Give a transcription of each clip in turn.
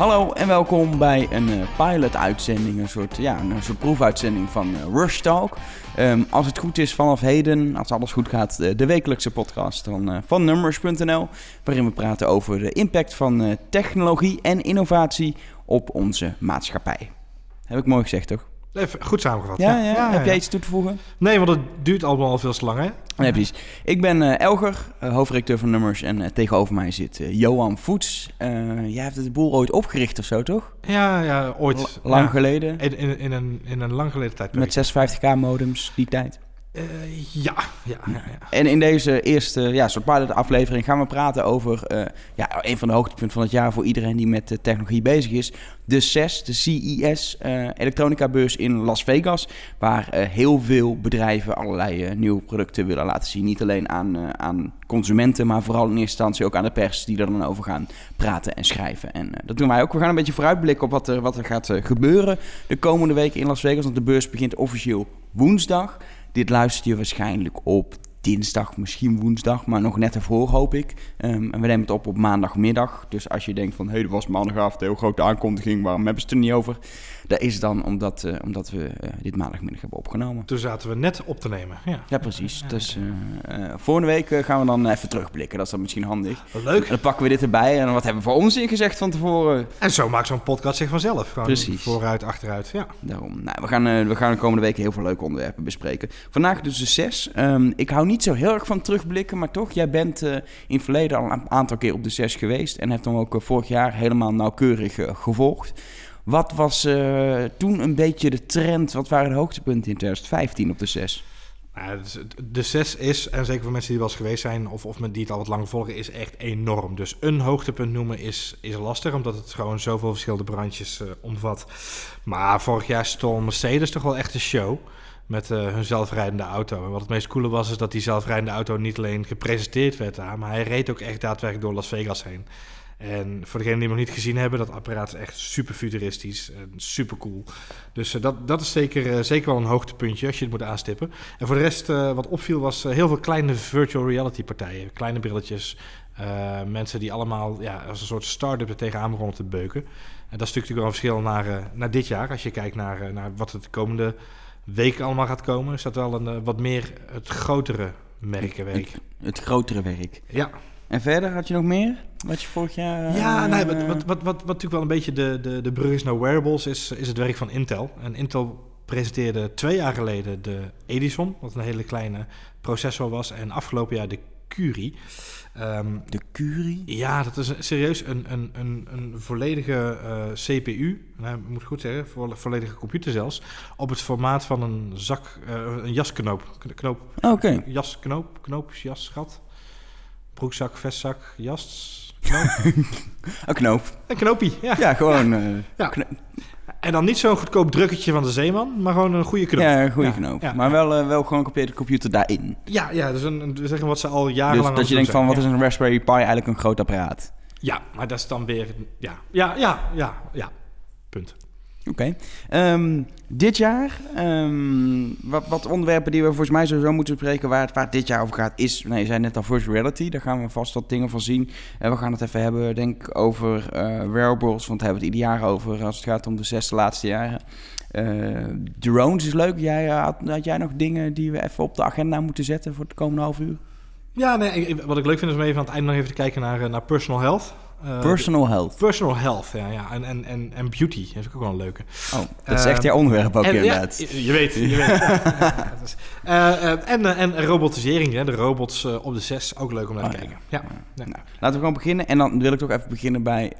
Hallo en welkom bij een uh, pilot-uitzending, een soort, ja, een soort proefuitzending van uh, Rush Talk. Um, als het goed is vanaf heden, als alles goed gaat, uh, de wekelijkse podcast van, van Numbers.nl. Waarin we praten over de impact van technologie en innovatie op onze maatschappij. Heb ik mooi gezegd, toch? Even goed samengevat. Ja, ja, ja. Heb jij iets toe te voegen? Nee, want het duurt allemaal al veel te lang, hè? Nee, precies. Ik ben uh, Elger, uh, hoofdredacteur van Nummers. En uh, tegenover mij zit Johan Voets. jij hebt het boel ooit opgericht of zo, toch? Ja, ja ooit. L lang ja. geleden. In, in, in, een, in een lang geleden tijd. Met 56k modems, die tijd. Uh, ja, ja, ja, ja, En in deze eerste ja, soort pilot aflevering gaan we praten over uh, ja, een van de hoogtepunten van het jaar voor iedereen die met de technologie bezig is. De CES, de CES, uh, elektronica beurs in Las Vegas. Waar heel veel bedrijven allerlei nieuwe producten willen laten zien. Niet alleen aan, aan consumenten, maar vooral in eerste instantie ook aan de pers die er dan over gaan praten en schrijven. En dat doen wij ook. We gaan een beetje vooruitblikken op wat er, wat er gaat gebeuren de komende weken in Las Vegas. Want de beurs begint officieel woensdag. Dit luister je waarschijnlijk op dinsdag, misschien woensdag, maar nog net ervoor hoop ik. Um, en we nemen het op op maandagmiddag. Dus als je denkt van, hé, hey, dat was maandagavond, een heel grote aankondiging, waarom hebben ze het er niet over? Dat is dan omdat, uh, omdat we uh, dit maandagmiddag hebben opgenomen. Toen zaten we net op te nemen. Ja, ja precies. Dus uh, volgende week gaan we dan even terugblikken. Dat is dan misschien handig. Leuk. En dan pakken we dit erbij. En wat hebben we voor ons gezegd van tevoren? En zo maakt zo'n podcast zich vanzelf. Gewoon precies. Vooruit, achteruit. Ja. Daarom. Nou, we, gaan, we gaan de komende weken heel veel leuke onderwerpen bespreken. Vandaag dus de zes. Um, ik hou niet zo heel erg van terugblikken, maar toch, jij bent in het verleden al een aantal keer op de zes geweest. En hebt dan ook vorig jaar helemaal nauwkeurig gevolgd. Wat was toen een beetje de trend? Wat waren de hoogtepunten in 2015 op de 6? Nou, de 6 is, en zeker voor mensen die wel eens geweest zijn of, of die het al wat lang volgen, is echt enorm. Dus een hoogtepunt noemen is, is lastig, omdat het gewoon zoveel verschillende brandjes uh, omvat. Maar vorig jaar stond Mercedes toch wel echt een show met uh, hun zelfrijdende auto. En wat het meest coole was, is dat die zelfrijdende auto niet alleen gepresenteerd werd daar, maar hij reed ook echt daadwerkelijk door Las Vegas heen. En voor degenen die hem nog niet gezien hebben, dat apparaat is echt super futuristisch en super cool. Dus uh, dat, dat is zeker, uh, zeker wel een hoogtepuntje als je het moet aanstippen. En voor de rest, wat opviel, was heel veel kleine virtual reality partijen. Kleine brilletjes, mensen die allemaal ja, als een soort start-up er tegenaan begonnen te beuken. En dat is natuurlijk wel een verschil naar, naar dit jaar. Als je kijkt naar, naar wat de komende weken allemaal gaat komen, is dat wel een wat meer het grotere merkenwerk. Het, het grotere werk. Ja. En verder had je nog meer? Wat je vorig jaar. Ja, uh, nee, wat, wat, wat, wat, natuurlijk wel een beetje de, de, de brug is naar wearables, is, is het werk van Intel. En Intel presenteerde twee jaar geleden de Edison, wat een hele kleine processor was. En afgelopen jaar de Curie. Um, de Curie? Ja, dat is serieus een, een, een, een volledige uh, CPU. Nou, ik moet goed zeggen, vo volledige computer zelfs. Op het formaat van een zak, uh, een jasknoop. Knoop, Oké. Okay. Jasknoop, knoop, jasgat broekzak, vestzak, jas. Knoop. een knoop. Een knoopie, ja. Ja, gewoon. Uh, ja. En dan niet zo'n goedkoop drukketje van de zeeman, maar gewoon een goede knoop. Ja, een goede ja, knoop. Ja, maar wel, uh, wel gewoon een complete computer daarin. Ja, ja dus een, we zeggen wat ze al jarenlang... Dus dat je denkt van, wat is een Raspberry Pi eigenlijk een groot apparaat? Ja, maar dat is dan weer... Ja, ja, ja, ja, ja. Punt. Oké. Um, dit jaar, um, wat, wat, onderwerpen die we volgens mij sowieso moeten bespreken waar het, waar het dit jaar over gaat, is, nee, je zei net al virtual reality, daar gaan we vast wat dingen van zien. En we gaan het even hebben, denk ik, over uh, wearables, want daar hebben we het ieder jaar over als het gaat om de zesde laatste jaren. Uh, drones is leuk. Jij, had, had, jij nog dingen die we even op de agenda moeten zetten voor het komende half uur? Ja, nee, wat ik leuk vind is om even aan het einde nog even te kijken naar, naar personal health. Uh, personal health. Personal health, ja. ja. En, en, en, en beauty, dat is ook wel een leuke. Oh, dat is echt jouw onderwerp ook en, inderdaad. Ja, je weet, je weet. ja, is, uh, uh, en, en robotisering, hè, de robots op de 6, ook leuk om naar te oh, kijken. Ja. ja. Nou, laten we gewoon beginnen. En dan wil ik toch even beginnen bij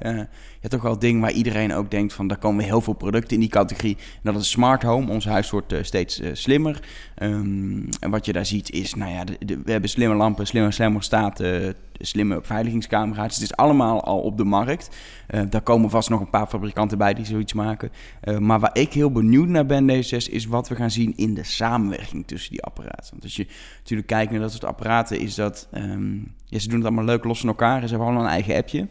ja, toch wel het ding waar iedereen ook denkt van... daar komen heel veel producten in die categorie. En dat is smart home. Ons huis wordt steeds slimmer. Um, en wat je daar ziet is, nou ja, de, de, we hebben slimme lampen, slimme thermostaten slimme beveiligingscamera's. Het is allemaal al op de markt. Uh, daar komen vast nog een paar fabrikanten bij die zoiets maken. Uh, maar waar ik heel benieuwd naar ben deze zes, is wat we gaan zien in de samenwerking tussen die apparaten. Want als je natuurlijk kijkt naar dat soort apparaten, is dat... Ja, ze doen het allemaal leuk los van elkaar. Ze hebben allemaal een eigen appje.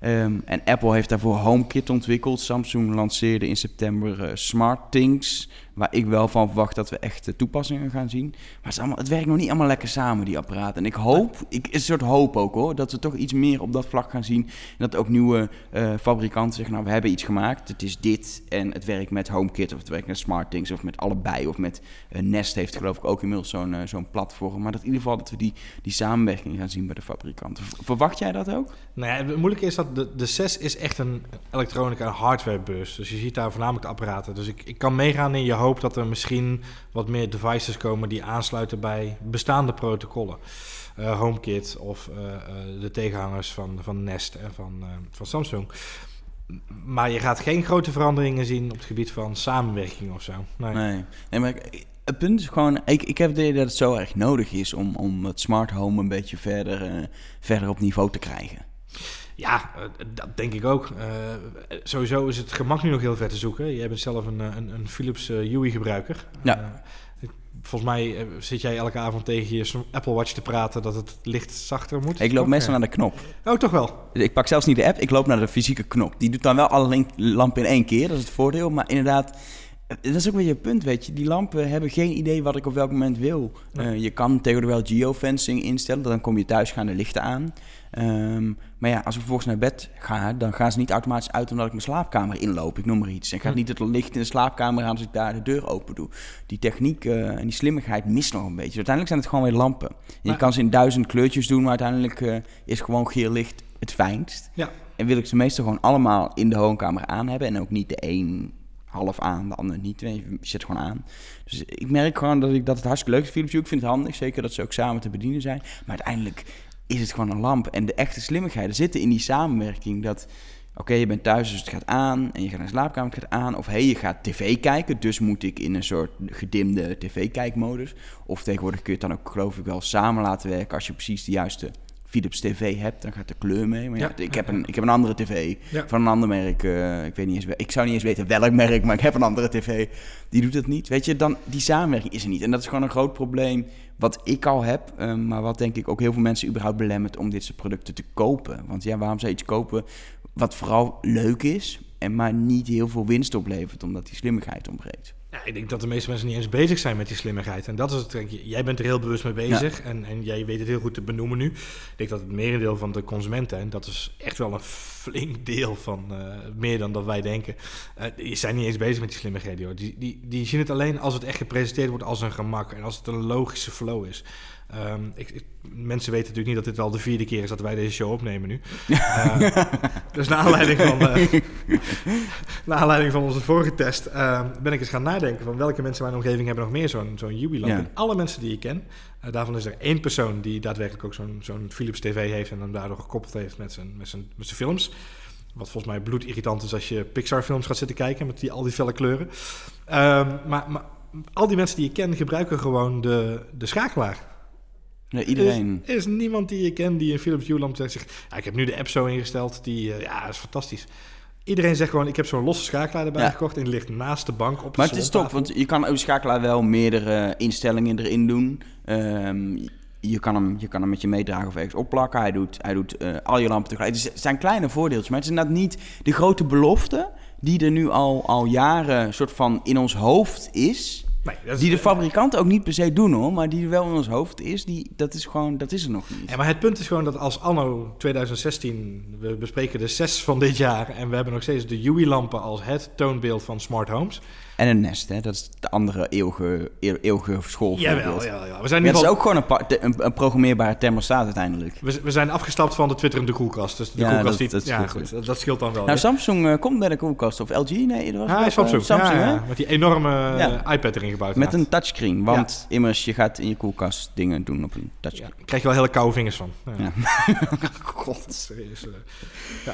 Um, en Apple heeft daarvoor HomeKit ontwikkeld. Samsung lanceerde in september uh, SmartThings. Waar ik wel van verwacht dat we echt toepassingen gaan zien. Maar het, werkt nog niet allemaal lekker samen, die apparaten. En ik hoop, ik, is een soort hoop ook hoor, dat we toch iets meer op dat vlak gaan zien. En dat ook nieuwe eh, fabrikanten zeggen, nou we hebben iets gemaakt, het is dit. En het werkt met HomeKit of het werkt met SmartThings of met allebei. Of met eh, Nest heeft geloof ik ook inmiddels zo'n eh, zo'n platform. Maar dat in ieder geval dat we die, die samenwerking gaan zien bij de fabrikanten. Verwacht jij dat ook? Nou ja, het moeilijke is dat de, de 6 is echt een elektronica hardwarebeurs. Dus je ziet daar voornamelijk de apparaten. Dus ik, ik kan meegaan in je hoop dat er misschien wat meer devices komen die aansluiten bij bestaande protocollen. Eh, HomeKit of eh, eh, de tegenhangers van, van Nest en van, van Samsung. Maar je gaat geen grote veranderingen zien op het gebied van samenwerking of zo. Nee. Nee. maar het punt is gewoon, ik, ik heb het idee dat het zo erg nodig is om, om het smart home een beetje verder, verder op niveau te krijgen. Ja, eh, dat denk ik ook. Eh, sowieso is het gemak nu nog heel ver te zoeken. Jij bent zelf een, eh, een, een Philips Hue gebruiker. Ja. Volgens mij zit jij elke avond tegen je Apple Watch te praten dat het licht zachter moet. Ik loop meestal naar de knop. Oh, toch wel? Ik pak zelfs niet de app, ik loop naar de fysieke knop. Die doet dan wel alle lampen in één keer, dat is het voordeel. Maar inderdaad, dat is ook weer je punt, weet je. Die lampen hebben geen idee wat ik op welk moment wil. Nee. Eh, je kan tegenwoordig wel geofencing instellen, dan kom je thuis, gaan de lichten aan. Ehm, maar ja, als ik vervolgens naar bed ga, dan gaan ze niet automatisch uit omdat ik mijn slaapkamer inloop. Ik noem maar iets. En gaat Hm. niet het licht in de slaapkamer aan als ik daar de deur open doe. Die techniek eh, en die slimmigheid mist nog een beetje. Uiteindelijk zijn het gewoon weer lampen. En je Maar- kan ze in duizend kleurtjes doen, maar uiteindelijk eh, is gewoon geel licht het fijnst. Ja. En wil ik ze meestal gewoon allemaal in de woonkamer aan hebben. En ook niet de een half aan, de ander niet. Nee, Je zet gewoon aan. Dus ik merk gewoon dat, ik, dat het hartstikke leuk is. Ik vind het handig. Zeker dat ze ook samen te bedienen zijn. Maar uiteindelijk is het gewoon een lamp. En de echte slimmigheden zitten in die samenwerking. Dat, oké, je bent thuis, dus het gaat aan. En je gaat naar de slaapkamer, het gaat aan. Of hey, je gaat tv kijken. Dus moet ik in een soort gedimde tv-kijkmodus. Of tegenwoordig kun je het dan ook, geloof ik, wel samen laten werken. Als je precies de juiste Philips TV hebt, dan gaat de kleur mee. Maar ja, Ja, ik, heb een, ik heb een andere tv Ja. van een ander merk. eh, ik, weet niet eens, wel- ik zou niet eens weten welk merk, maar ik heb een andere tv. Die doet het niet. Weet je, dan, die samenwerking is er niet. En dat is gewoon een groot probleem wat ik al heb. eh, maar wat denk ik ook heel veel mensen überhaupt belemmert om dit soort producten te kopen. Want ja, waarom zou je iets kopen wat vooral leuk is... en maar niet heel veel winst oplevert, omdat die slimmigheid ontbreekt. Ja, ik denk dat de meeste mensen niet eens bezig zijn met die slimmigheid. En dat is het, denk ik. Jij bent er heel bewust mee bezig en, en jij weet het heel goed te benoemen nu. Ik denk dat het merendeel van de consumenten, en dat is echt wel een flink deel van eh, meer dan dat wij denken, eh, die zijn niet eens bezig met die slimmigheden. Hoor. Die, die, die zien het alleen als het echt gepresenteerd wordt als een gemak en als het een logische flow is. Ehm, ik, ik- mensen weten natuurlijk niet dat dit al de vierde keer is dat wij deze show opnemen nu. Eh, dus naar aanleiding van, naar aanleiding van onze vorige test eh, ben ik eens gaan nadenken van welke mensen in mijn omgeving hebben nog meer zo'n zo'n Jubilant. Ja. Alle mensen die ik ken, eh, daarvan is er één persoon die daadwerkelijk ook zo'n zo'n Philips TV heeft en hem daardoor gekoppeld heeft met zijn, met zijn, met zijn films. Wat volgens mij bloedirritant is als je Pixar films gaat zitten kijken met die, al die felle kleuren. Ehm, maar, maar al die mensen die ik ken gebruiken gewoon de, de schakelaar. Nee, iedereen... Er is, is niemand die je kent die een Philips Hue lamp zegt, ja, ik heb nu de app zo ingesteld, die, eh, ja, is fantastisch. Iedereen zegt gewoon, ik heb zo'n losse schakelaar erbij Ja. gekocht en die ligt naast de bank op de Maar het is top, want je kan op schakelaar wel meerdere instellingen erin doen. Ehm, je, kan hem, je kan hem met je meedragen of ergens opplakken. Hij doet, hij doet eh, al je lampen tegelijk. Dus het zijn kleine voordeeltjes, maar het is inderdaad niet de grote belofte die er nu al, al jaren soort van in ons hoofd is. Nee, dat is- Die de fabrikanten ook niet per se doen hoor, maar die er wel in ons hoofd is. Die, dat is gewoon, dat is er nog niet. Ja, maar het punt is gewoon dat als anno 2016, we bespreken de 6 van dit jaar en we hebben nog steeds de Hue-lampen als het toonbeeld van smart homes. En een Nest, hè? dat is de andere eeuwige, eeuw- eeuwige schoolvoorbeeld. Jawel, ja, ja. We zijn ieder is ook gewoon een, een, een programmeerbare thermostaat uiteindelijk. We, we zijn afgestapt van de twitterende koelkast. Dus de Ja, koelkast dat- die, dat is ja, goed, goed, dat, dat scheelt dan wel. Nou? Samsung eh, komt met een koelkast. Of LG? Nee, dat was Ah, Samsung. eh, Samsung ja, hè? ja, met die enorme eh, iPad erin gebouwd. Met een touchscreen. Want immers, je gaat in je koelkast dingen doen op een touchscreen. daar krijg je wel hele koude vingers van. Ja. God, serieus. Ja,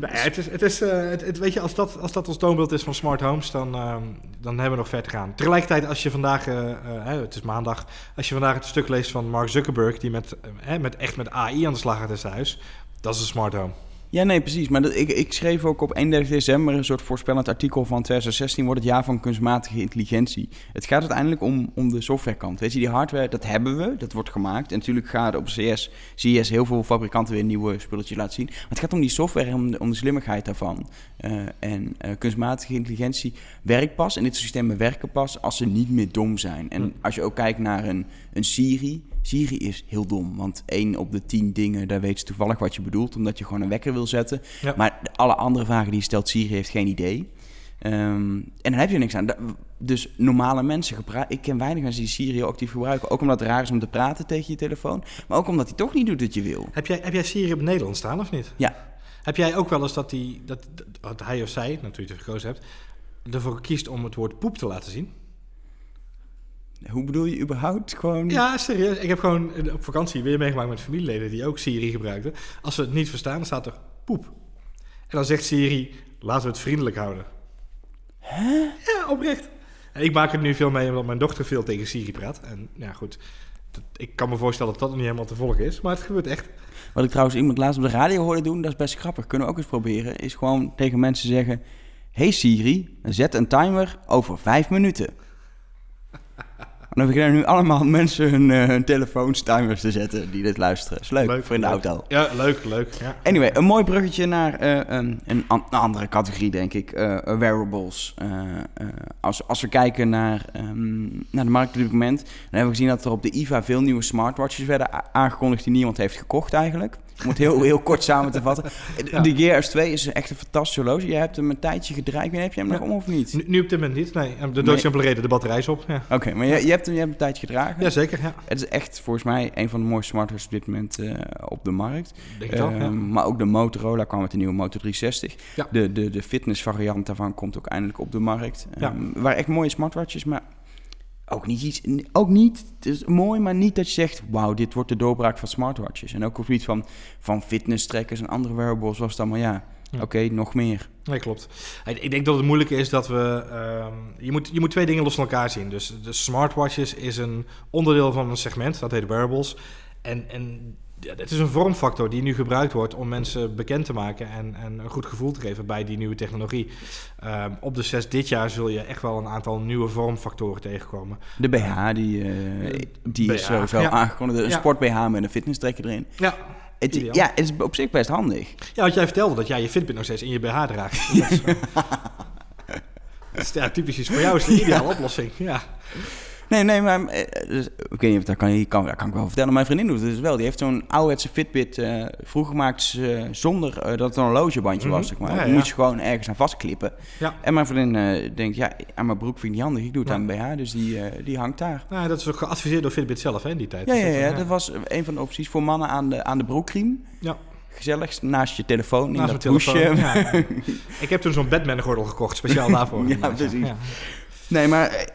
Het is, het is, eh, het, het- weet je, als dat, als dat ons toonbeeld is van smart homes, dan, ehm, dan hebben we nog ver te gaan. Tegelijkertijd, als je vandaag, eh, eh, het is maandag, als je vandaag het stuk leest van Mark Zuckerberg, die met, met echt met AI aan de slag gaat in zijn huis, dat is een smart home. Ja, nee, precies. Maar dat, ik, ik schreef ook op 31 december een soort voorspellend artikel van 2016 wordt het jaar van kunstmatige intelligentie. Het gaat uiteindelijk om, om de softwarekant. Weet je, die hardware, dat hebben we, dat wordt gemaakt. En natuurlijk gaat op CS, CS heel veel fabrikanten weer nieuwe spulletjes laten zien. Maar het gaat om die software en om de, om de slimmigheid daarvan. Uh, en uh, kunstmatige intelligentie werkt pas, en dit systemen werken pas, als ze niet meer dom zijn. En als je ook kijkt naar een, een Siri, Siri is heel dom, want één op de tien dingen, daar weet ze toevallig wat je bedoelt, omdat je gewoon een wekker wil zetten. Ja. Maar alle andere vragen die je stelt, Siri heeft geen idee. Ehm, en dan heb je niks aan. Dus normale mensen gebruiken... Ik ken weinig mensen die Siri actief gebruiken. Ook omdat het raar is om te praten tegen je telefoon. Maar ook omdat hij toch niet doet wat je wil. Heb jij, heb jij Siri op Nederland staan of niet? Ja. Heb jij ook wel eens dat, die, dat, dat hij of zij, natuurlijk je gekozen hebt, ervoor kiest om het woord poep te laten zien? Hoe bedoel je überhaupt? Gewoon... Ja, serieus. Ik heb gewoon eh, op vakantie weer meegemaakt met familieleden die ook Siri gebruikten. Als ze het niet verstaan, dan staat er poep. En dan zegt Siri, laten we het vriendelijk houden. Hè? Ja, oprecht. En ik maak het nu veel mee omdat mijn dochter veel tegen Siri praat. En ja, goed. dat- ik kan me voorstellen dat dat nog niet helemaal te volgen is, maar het gebeurt echt. Wat ik trouwens iemand laatst op de radio hoorde doen, dat is best grappig. Kunnen we ook eens proberen. Is gewoon tegen mensen zeggen... Hey Siri, zet een timer over vijf minuten. En dan beginnen nu allemaal mensen hun, eh, hun telefoons timers te zetten die dit luisteren. Is leuk, voor in de leuk. auto. Ja, leuk, leuk. Ja. Anyway, een mooi bruggetje naar eh, een, een, an- een andere categorie, denk ik. eh, wearables. Als, als we kijken naar, ehm, naar de markt op dit moment... dan hebben we gezien dat er op de IFA veel nieuwe smartwatches werden aangekondigd... die niemand heeft gekocht eigenlijk. Om het heel, heel kort samen te vatten. Ja. De Gear S2 is echt een fantastisch horloge. Jij hebt hem een tijdje gedraaid. Heb je hem Ja. nog om of niet? Nu, nu op dit moment niet. Nee, de doodsimpele reden, de batterij is op. Ja. Oké, maar je, je, hebt hem, je hebt hem een tijdje gedragen. Jazeker, ja. Het is echt volgens mij een van de mooiste smartwatches op dit moment eh, op de markt. Denk. Ehm, Maar ook de Motorola kwam met de nieuwe Moto 360. Ja. De, de, de fitness variant daarvan komt ook eindelijk op de markt. Ja. Ehm, waar echt mooie smartwatches, maar ook niet iets. Ook niet. Het is mooi, maar niet dat je zegt: wauw, dit wordt de doorbraak van smartwatches. En ook op het gebied van, van fitness trackers en andere wearables was het allemaal ja. Ja. Oké, nog meer. Nee, klopt. Ik denk dat het moeilijke is dat we... ehm, je, moet, je moet twee dingen los van elkaar zien. Dus de smartwatches is een onderdeel van een segment, dat heet wearables. En, en ja, het is een vormfactor die nu gebruikt wordt om mensen bekend te maken en, en een goed gevoel te geven bij die nieuwe technologie. Ehm, op de 6 dit jaar zul je echt wel een aantal nieuwe vormfactoren tegenkomen. De BH, die, eh, die is sowieso ja. aangekondigd. Een Ja. sport BH met een fitness tracker erin. Ja, Het, ja, het is op zich best handig. ja, want jij vertelde dat jij je Fitbit nog steeds in je BH draagt. Dat is, eh, dat is ja, typisch iets voor jou is de ideale oplossing. Ja. Nee, nee, maar eh, dus, ik weet niet of dat kan, kan, dat kan ik wel vertellen. Mijn vriendin doet het dus wel. Die heeft zo'n ouderwetse Fitbit eh vroeger gemaakt eh, zonder dat het een horlogebandje Mhm. was, zeg maar. Ja, Die ja. moet je gewoon ergens aan vastklippen. Ja. En mijn vriendin denkt, ja, aan mijn broek vind ik niet handig. Ik doe het aan mijn BH, dus die, die hangt daar. Nou, dat is ook geadviseerd door Fitbit zelf hè, in die tijd. Ja, Dus ja, dat, ja, dat was een van de opties voor mannen aan de, aan de broekriem. Ja. Gezellig, naast je telefoon, in dat telefoon. hoesje. Ja, ja. Ik heb toen zo'n Batman-gordel gekocht, speciaal daarvoor. Ja, precies. Ja. Nee, maar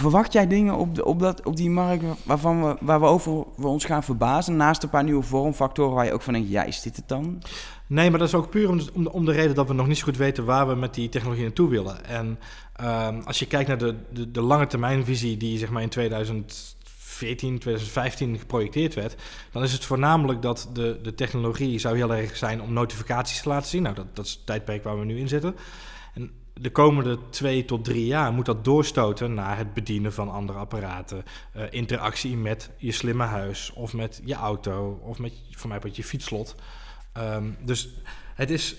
verwacht jij dingen op, de, op, dat, op die markt waarvan we, waar we over we ons gaan verbazen? Naast een paar nieuwe vormfactoren waar je ook van denkt, ja, is dit het dan? Nee, maar dat is ook puur om, om, de, om de reden dat we nog niet zo goed weten waar we met die technologie naartoe willen. En ehm, als je kijkt naar de, de, de lange termijnvisie die zeg maar in 2014, 2015 geprojecteerd werd, dan is het voornamelijk dat de, de technologie zou heel erg zijn om notificaties te laten zien. Nou, dat, dat is het tijdperk waar we nu in zitten. De komende twee tot drie jaar moet dat doorstoten naar het bedienen van andere apparaten. eh, interactie met je slimme huis of met je auto of met voor mij met je fietslot. Ehm, dus het is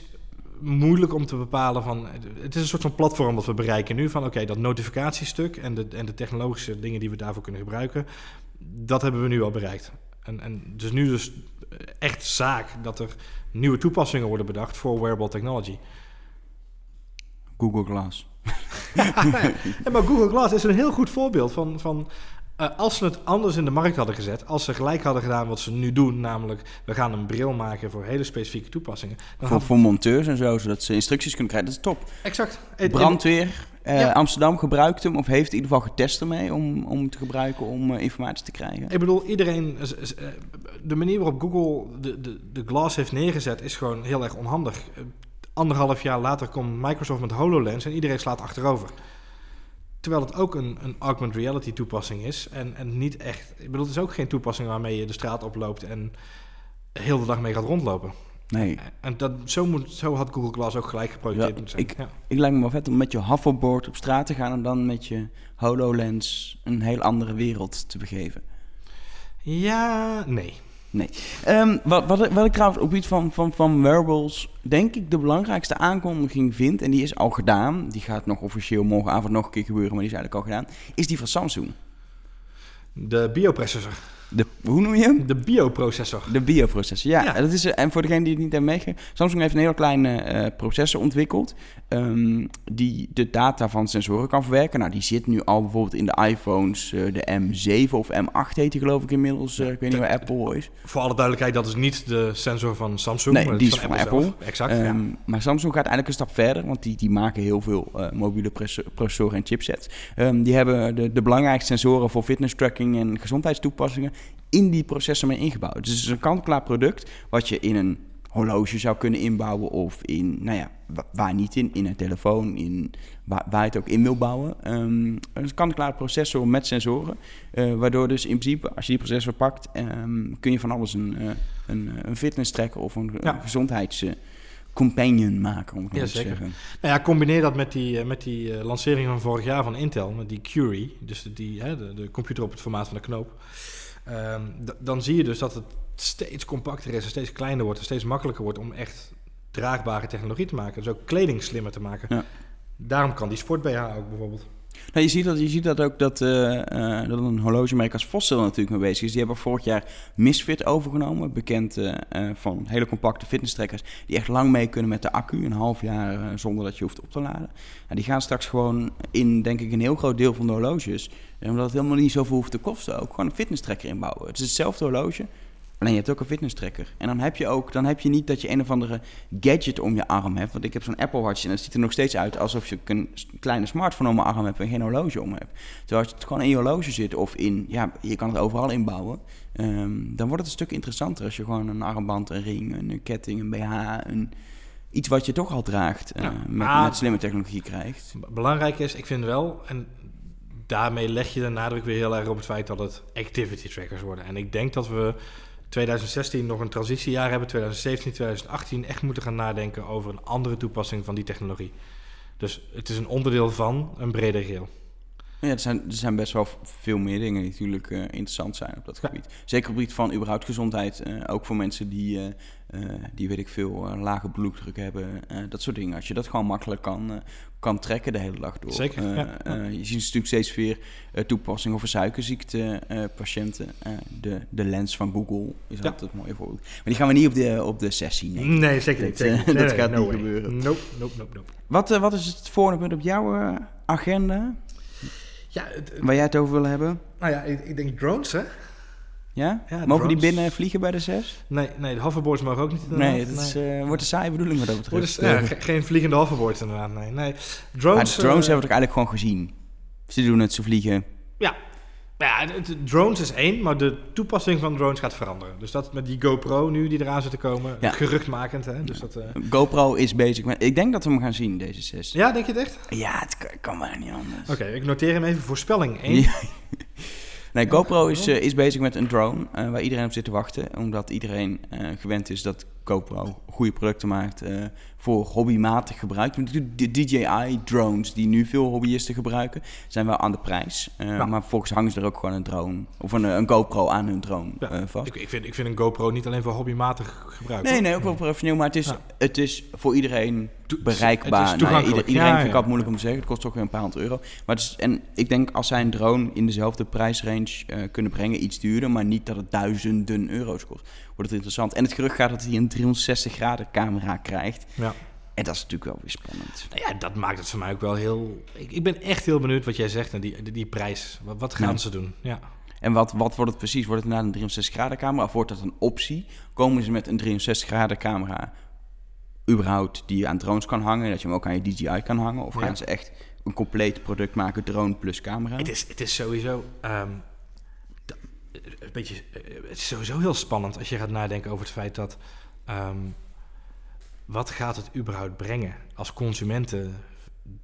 moeilijk om te bepalen van... Het is een soort van platform dat we bereiken nu. Van oké, dat notificatiestuk en de, en de technologische dingen die we daarvoor kunnen gebruiken... dat hebben we nu al bereikt. En, en dus nu dus echt zaak dat er nieuwe toepassingen worden bedacht voor wearable technology. Google Glass. Ja, maar Google Glass is een heel goed voorbeeld van... van eh, als ze het anders in de markt hadden gezet, als ze gelijk hadden gedaan wat ze nu doen, namelijk we gaan een bril maken voor hele specifieke toepassingen. Dan Voor, had, voor monteurs en zo, zodat ze instructies kunnen krijgen. Dat is top. exact. Brandweer, eh, Ja. Amsterdam gebruikt hem, of heeft in ieder geval getest ermee om, om te gebruiken om eh, informatie te krijgen. Ik bedoel, iedereen. De manier waarop Google de, de, de Glass heeft neergezet is gewoon heel erg onhandig. Anderhalf jaar later komt Microsoft met HoloLens en iedereen slaat achterover. Terwijl het ook een, een augmented reality toepassing is. En, en niet echt. Ik bedoel, het is ook geen toepassing waarmee je de straat oploopt en heel de dag mee gaat rondlopen. Nee. En dat, zo, moet, zo had Google Glass ook gelijk geprojecteerd Ja, moeten zijn. ik- Ja. Ik lijkt me wel vet om met je hoverboard op straat te gaan en dan met je HoloLens een heel andere wereld te begeven. ja, nee. Nee. Ehm, wat, wat, wat ik trouwens op iets van, van, van wearables, denk ik, de belangrijkste aankondiging vind, en die is al gedaan, die gaat nog officieel morgenavond nog een keer gebeuren, maar die is eigenlijk al gedaan, is die van Samsung. De bioprocessor. De, hoe noem je hem? De bioprocessor. De bioprocessor, ja. Ja. Dat is, eh, en voor degene die het niet hebben meegekregen, Samsung heeft een heel kleine eh, processor ontwikkeld ehm, die de data van sensoren kan verwerken. Nou, die zit nu al bijvoorbeeld in de iPhones, eh, de M7 of M8 heet die geloof ik inmiddels. eh, ik weet niet waar Apple is. Voor alle duidelijkheid, dat is niet de sensor van Samsung. Nee, maar die is van Apple. Exact, ja. Ehm, Maar Samsung gaat eigenlijk een stap verder, want die, die maken heel veel eh, mobiele processoren en chipsets. Ehm, die hebben de, de belangrijkste sensoren voor fitness tracking en gezondheidstoepassingen in die processor mee ingebouwd. Dus het is een kant-klaar product wat je in een horloge zou kunnen inbouwen of in, nou ja, wa- waar niet in, in een telefoon, in, waar, waar je het ook in wil bouwen. Ehm een kant-klaar processor met sensoren, eh, waardoor dus in principe, als je die processor pakt, ehm, kun je van alles een, eh, een, een fitness tracker of een, Ja. een gezondheids companion maken, om het Ja, te zeggen. Nou ja, combineer dat met die, eh, met die lancering van vorig jaar van Intel, met die Curie, dus die, hè, de, de computer op het formaat van de knoop. Ehm, dan zie je dus dat het steeds compacter is en steeds kleiner wordt en steeds makkelijker wordt om echt draagbare technologie te maken. Dus ook kleding slimmer te maken. Ja. Daarom kan die sport BH ook bijvoorbeeld. Nou, je, ziet dat, je ziet dat ook dat, eh, eh, dat een horlogemerk als Fossil natuurlijk mee bezig is. Die hebben vorig jaar Misfit overgenomen. Bekend eh, van hele compacte fitnesstrekkers. Die echt lang mee kunnen met de accu. Een half jaar zonder dat je hoeft op te laden. Nou, die gaan straks gewoon in, denk ik, een heel groot deel van de horloges. Eh, Omdat het helemaal niet zoveel hoeft te kosten. Ook gewoon een fitnesstrekker inbouwen. Het is hetzelfde horloge. Alleen je hebt ook een fitnesstrekker. En dan heb je ook, dan heb je niet dat je een of andere gadget om je arm hebt. Want ik heb zo'n Apple Watch en het ziet er nog steeds uit alsof je een kleine smartphone om mijn arm hebt en geen horloge om hebt. Terwijl als het gewoon in je horloge zit of in, ja, je kan het overal inbouwen. ehm, dan wordt het een stuk interessanter als je gewoon een armband, een ring, een ketting, een BH, een, iets wat je toch al draagt eh, Ja. met, Maar- met slimme technologie krijgt. Belangrijk is, ik vind wel, en daarmee leg je de nadruk weer heel erg op het feit dat het activity trackers worden. En ik denk dat we 2016 nog een transitiejaar hebben, 2017, 2018 echt moeten gaan nadenken over een andere toepassing van die technologie. Dus het is een onderdeel van een breder geheel. Ja, er zijn, er zijn best wel veel meer dingen die natuurlijk eh, interessant zijn op dat Ja. gebied. Zeker op het gebied van überhaupt gezondheid. eh, ook voor mensen die, eh, die weet ik veel, lage bloeddruk hebben. dat soort dingen. Als je dat gewoon makkelijk kan, kan trekken de hele dag door. Zeker, ja, je ziet natuurlijk steeds weer eh, toepassingen voor suikerziekte-patiënten. de, de lens van Google is altijd een mooi voorbeeld. Maar die gaan we niet op de, op de sessie nemen. Nee, zeker niet, zeker. Dat gaat niet gebeuren. Nope, nope, nope, nope. Wat, wat is het volgende punt op jouw agenda? Ja, het- Waar jij het over wil hebben? nou ja, ik, ik denk drones, hè? Ja? Ja, Mogen die binnen vliegen bij de zes? Nee, nee de hoverboards mogen ook niet Nee, inderdaad. het is, eh, wordt een saaie bedoeling wat dat Wordt betreft. dus, ja, ge- geen vliegende hoverboards inderdaad, nee. nee. maar Drones, de drones eh, hebben we toch eigenlijk gewoon gezien? Ze doen het, ze vliegen. Ja, ja het- het- drones is één, maar de toepassing van drones gaat veranderen. Dus dat met die GoPro nu die eraan zit te komen, Ja. geruchtmakend. Hè? Dus dat, eh, GoPro is bezig met... Ik denk dat we hem gaan zien, deze zes. Ja, denk je het echt? Ja, het kan, kan maar niet anders. Oké, ik noteer hem even. Voorspelling 1. Ja. Nee, GoPro is, eh, is bezig met een drone eh, waar iedereen op zit te wachten. Omdat iedereen gewend is dat GoPro goede producten maakt eh, voor hobbymatig gebruik. De DJI-drones die nu veel hobbyisten gebruiken, zijn wel aan de prijs. Eh, Ja. Maar volgens hangen ze er ook gewoon een drone of een, een GoPro aan hun drone Ja, eh, vast. Ik, ik, vind, ik vind een GoPro niet alleen voor hobbymatig gebruik. Nee, hoor. nee, ook wel professioneel, maar het is, Ja. het is voor iedereen bereikbaar. het is Nou, iedereen Ja, vind ik ja. altijd moeilijk om te zeggen. Het kost toch weer een paar honderd euro. Maar het is, en ik denk als zij een drone in dezelfde prijsrange eh, kunnen brengen, iets duurder, maar niet dat het duizenden euro's kost, wordt het interessant. En het gerucht gaat dat hij een 360 graden camera krijgt. Ja. En dat is natuurlijk wel weer spannend. Nou ja, dat maakt het voor mij ook wel heel... Ik, ik ben echt heel benieuwd wat jij zegt en die, die, die prijs. Wat, wat gaan Ja. ze doen? Ja. En wat, wat wordt het precies? Wordt het na een 360 graden camera of wordt dat een optie? Komen ze met een 360 graden camera überhaupt die je aan drones kan hangen, dat je hem ook aan je DJI kan hangen? Of Ja. gaan ze echt een compleet product maken, drone plus camera? Het, is, het is sowieso... ehm, een beetje, eh, het is sowieso heel spannend als je gaat nadenken over het feit dat... ehm, wat gaat het überhaupt brengen als consumenten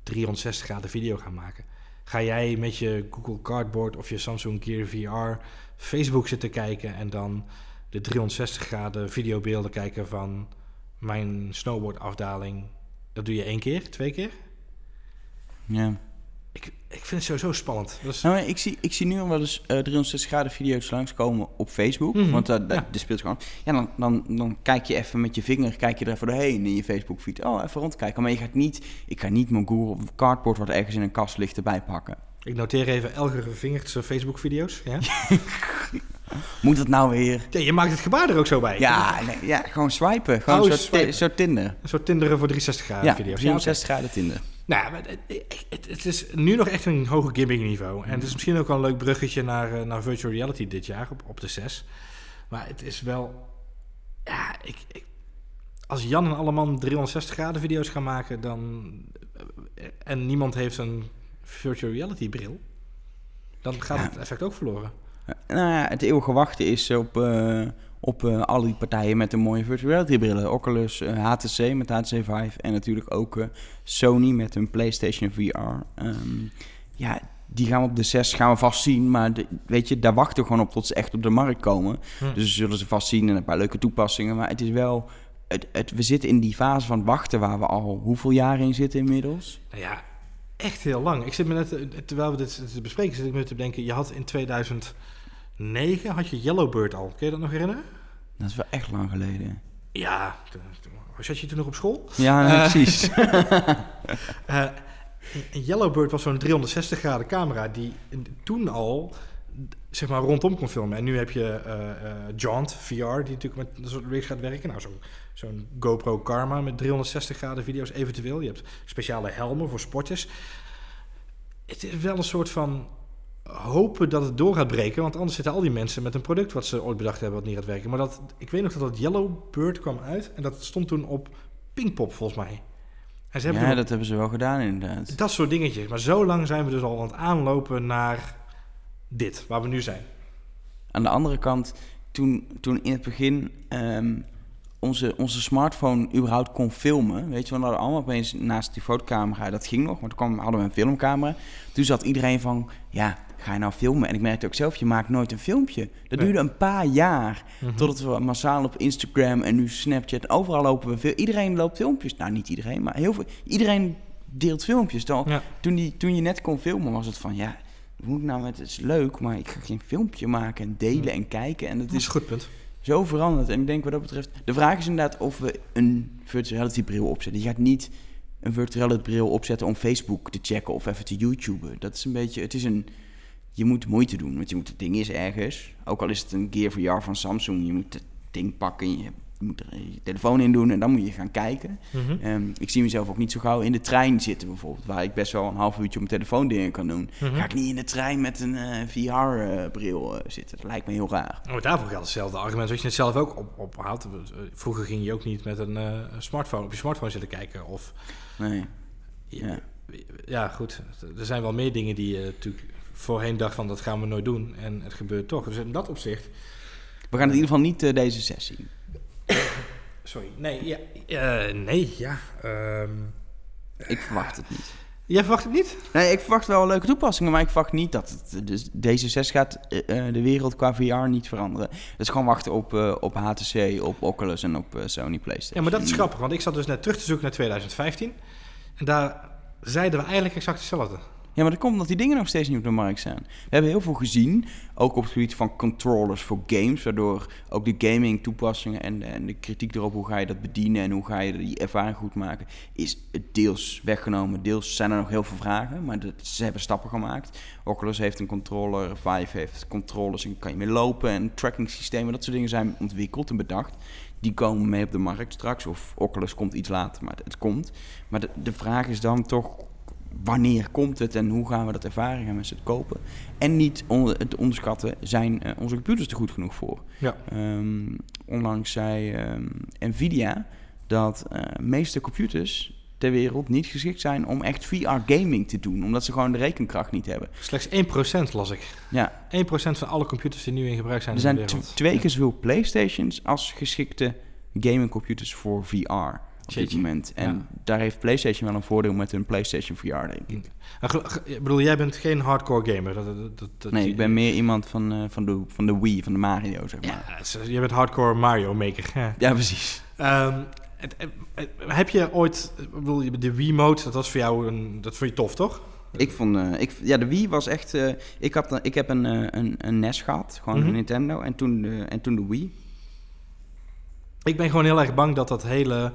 360 graden video gaan maken? Ga jij met je Google Cardboard of je Samsung Gear VR Facebook zitten kijken en dan de 360 graden videobeelden kijken van mijn snowboardafdaling, dat doe je één keer, twee keer. Ja. Ik, ik vind het sowieso spannend. Dat is, Nou, ik, zie, ik zie nu al wel eens eh 360 graden video's langskomen op Facebook. Mhm, Want dat ja. ja. speelt gewoon. Ja, dan, dan, dan kijk je even met je vinger, kijk je er even doorheen in je Facebook feed. Oh, even rondkijken. Maar je gaat niet, ik ga niet mijn Google Cardboard wat ergens in een kast ligt erbij pakken. ik noteer even Elger Vingert's Facebook-video's. Ja? Moet dat nou weer? ja, je maakt het gebaar er ook zo bij. Ja, nee, ja gewoon swipen. Gewoon Oh, zo, swipen. zo Tinder. Een soort Tinderen voor 360 graden ja, video's. 360 graden Tinder. Nou, het, het, het is nu nog echt een hoger gimmick niveau. En het is misschien ook wel een leuk bruggetje naar, eh, naar virtual reality dit jaar op, op de 6. Maar het is wel... Ja, ik, ik, als Jan en Alleman 360 graden video's gaan maken, dan... eh, En niemand heeft een virtual reality bril, dan gaat Ja. het effect ook verloren. Eh, Nou ja, het eeuwige wachten is op, eh, op eh, al die partijen met een mooie virtual reality brillen. Oculus, eh, HTC met HTC Vive en natuurlijk ook eh, Sony met hun PlayStation VR. Ehm, ja, die gaan we op de 6 gaan we vast zien, maar de- weet je, daar wachten we gewoon op tot ze echt op de markt komen. Hm. Dus we zullen ze vast zien en een paar leuke toepassingen, maar het is wel... Het, het, we zitten in die fase van wachten waar we al hoeveel jaar in zitten inmiddels. Nou ja, echt heel lang. Ik zit me net, eh, terwijl we dit bespreken, zit ik me te bedenken, je had in 2009 had je Yellowbird al. Kun je dat nog herinneren? Dat is wel echt lang geleden. Ja, zat je toen nog op school? Ja, Eh, precies. Eh, een Yellowbird was zo'n 360 graden camera die toen al zeg maar rondom kon filmen. En nu heb je eh eh, Jaunt VR, die natuurlijk met een soort rigs gaat werken. Nou, zo'n zo'n GoPro Karma met 360 graden video's eventueel. Je hebt speciale helmen voor sporters. Het is wel een soort van hopen dat het door gaat breken. Want anders zitten al die mensen met een product wat ze ooit bedacht hebben wat niet gaat werken. Maar dat, ik weet nog dat dat Yellowbird kwam uit. En dat stond toen op Pinkpop volgens mij. En ze hebben Ja, dat hebben ze wel gedaan inderdaad. dat soort dingetjes. Maar zo lang zijn we dus al aan het aanlopen naar dit, waar we nu zijn. Aan de andere kant, toen, toen in het begin ehm, onze, onze smartphone überhaupt kon filmen, weet je, we hadden allemaal opeens naast die fotocamera, dat ging nog, maar toen kwam, hadden we een filmcamera. Toen zat iedereen van, ja, ga je nou filmen? En ik merkte ook zelf, je maakt nooit een filmpje. Dat Nee. duurde een paar jaar, Mhm. totdat we massaal op Instagram en nu Snapchat, overal lopen we veel. Iedereen loopt filmpjes. Nou, niet iedereen, maar heel veel. Iedereen deelt filmpjes. Toen, Ja. toen, die, toen je net kon filmen, was het van, ja, moet ik nou met, het is leuk, maar ik ga geen filmpje maken en delen en kijken. En dat is goed punt. zo veranderd. En ik denk wat dat betreft, de vraag is inderdaad of we een virtual reality bril opzetten. Je gaat niet een virtual reality bril opzetten om Facebook te checken of even te YouTuben. Dat is een beetje, het is een, je moet moeite doen, want je moet het ding is ergens. Ook al is het een Gear VR van Samsung, je moet het ding pakken, je moet er je telefoon in doen en dan moet je gaan kijken. Mhm. Ehm, ik zie mezelf ook niet zo gauw in de trein zitten bijvoorbeeld, waar ik best wel een half uurtje op mijn telefoon dingen kan doen. Mhm. Ga ik niet in de trein met een VR-bril eh, zitten. Dat lijkt me heel raar. Maar daarvoor geldt hetzelfde argument wat je net zelf ook op, ophaalt. Vroeger ging je ook niet met een eh, smartphone op je smartphone zitten kijken. Of, Nee. ja. Ja. goed. Er zijn wel meer dingen die je natuurlijk voorheen dacht van dat gaan we nooit doen. En het gebeurt toch. Dus in dat opzicht... We gaan in ieder geval niet eh, deze sessie. Sorry. Nee, ja. eh, nee, ja. ehm, Ik verwacht het niet. jij verwacht het niet? Nee, ik verwacht wel leuke toepassingen, maar ik verwacht niet dat het, dus deze 6 gaat eh, eh, de wereld qua VR niet veranderen. Het is gewoon wachten op, eh, op HTC, op Oculus en op eh, Sony PlayStation. Ja, maar dat is grappig. Want ik zat dus net terug te zoeken naar 2015. En daar zeiden we eigenlijk exact hetzelfde. Ja, maar dat komt omdat die dingen nog steeds niet op de markt staan. We hebben heel veel gezien, ook op het gebied van controllers voor games, waardoor ook de gaming toepassingen en, en de kritiek erop, hoe ga je dat bedienen en hoe ga je die ervaring goed maken, is deels weggenomen. Deels zijn er nog heel veel vragen, maar ze hebben stappen gemaakt. Oculus heeft een controller, Vive heeft controllers en kan je mee lopen en tracking systemen, dat soort dingen zijn ontwikkeld en bedacht. Die komen mee op de markt straks, of Oculus komt iets later, maar het komt. Maar de vraag is dan toch, wanneer komt het en hoe gaan we dat ervaren? Gaan mensen het kopen? En niet on- het onderschatten, zijn eh, onze computers er goed genoeg voor? Ja. Ehm, onlangs zei ehm, Nvidia dat eh meeste computers ter wereld niet geschikt zijn om echt VR-gaming te doen, omdat ze gewoon de rekenkracht niet hebben. Slechts 1% las ik. Ja, 1% van alle computers die nu in gebruik zijn er in de zijn wereld. twee keer zoveel PlayStations als geschikte gamingcomputers voor VR op dit moment. En Ja. daar heeft PlayStation wel een voordeel met hun PlayStation VR, denk ik. Ik bedoel, jij bent geen hardcore gamer. Dat, dat, Nee, ik ben meer iemand van, eh, van, de, van de Wii, van de Mario, zeg maar. Ja, jij bent hardcore Mario maker. Ja. Ja, precies. Ehm, het- het- het- heb je ooit, ik bedoel, de Wiimote, dat was voor jou een, dat vond je tof, toch? Ik vond, eh, ik, ja, de Wii was echt. eh, ik, had, ik heb een, een, een NES gehad, gewoon Mhm. een Nintendo, en toen, de, en toen de Wii. Ik ben gewoon heel erg bang dat dat hele,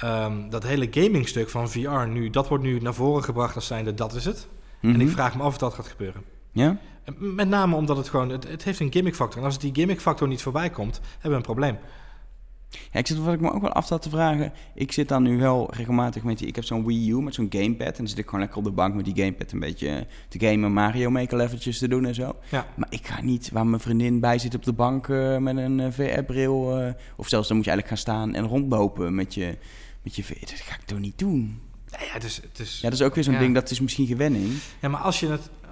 ehm, dat hele gamingstuk van VR nu, dat wordt nu naar voren gebracht als zijnde dat is het. En Mhm. ik vraag me af of dat gaat gebeuren. Ja? Met name omdat het gewoon, het, het heeft een gimmick factor. En als die gimmick factor niet voorbij komt, hebben we een probleem. Ja, ik zit wat ik me ook wel af te vragen. Ik zit dan nu wel regelmatig met die. Ik heb zo'n Wii U met zo'n gamepad. En dan zit ik gewoon lekker op de bank met die gamepad een beetje te gamen, Mario Maker leveltjes te doen en zo. Ja. Maar ik ga niet waar mijn vriendin bij zit op de bank eh, met een VR-bril. eh, of zelfs dan moet je eigenlijk gaan staan en rondlopen met je, met je. Dat ga ik toch niet doen. Ja, ja, het is, het is, Ja, dat is ook weer zo'n Ja. ding, dat is misschien gewenning. Ja, maar als je het. eh,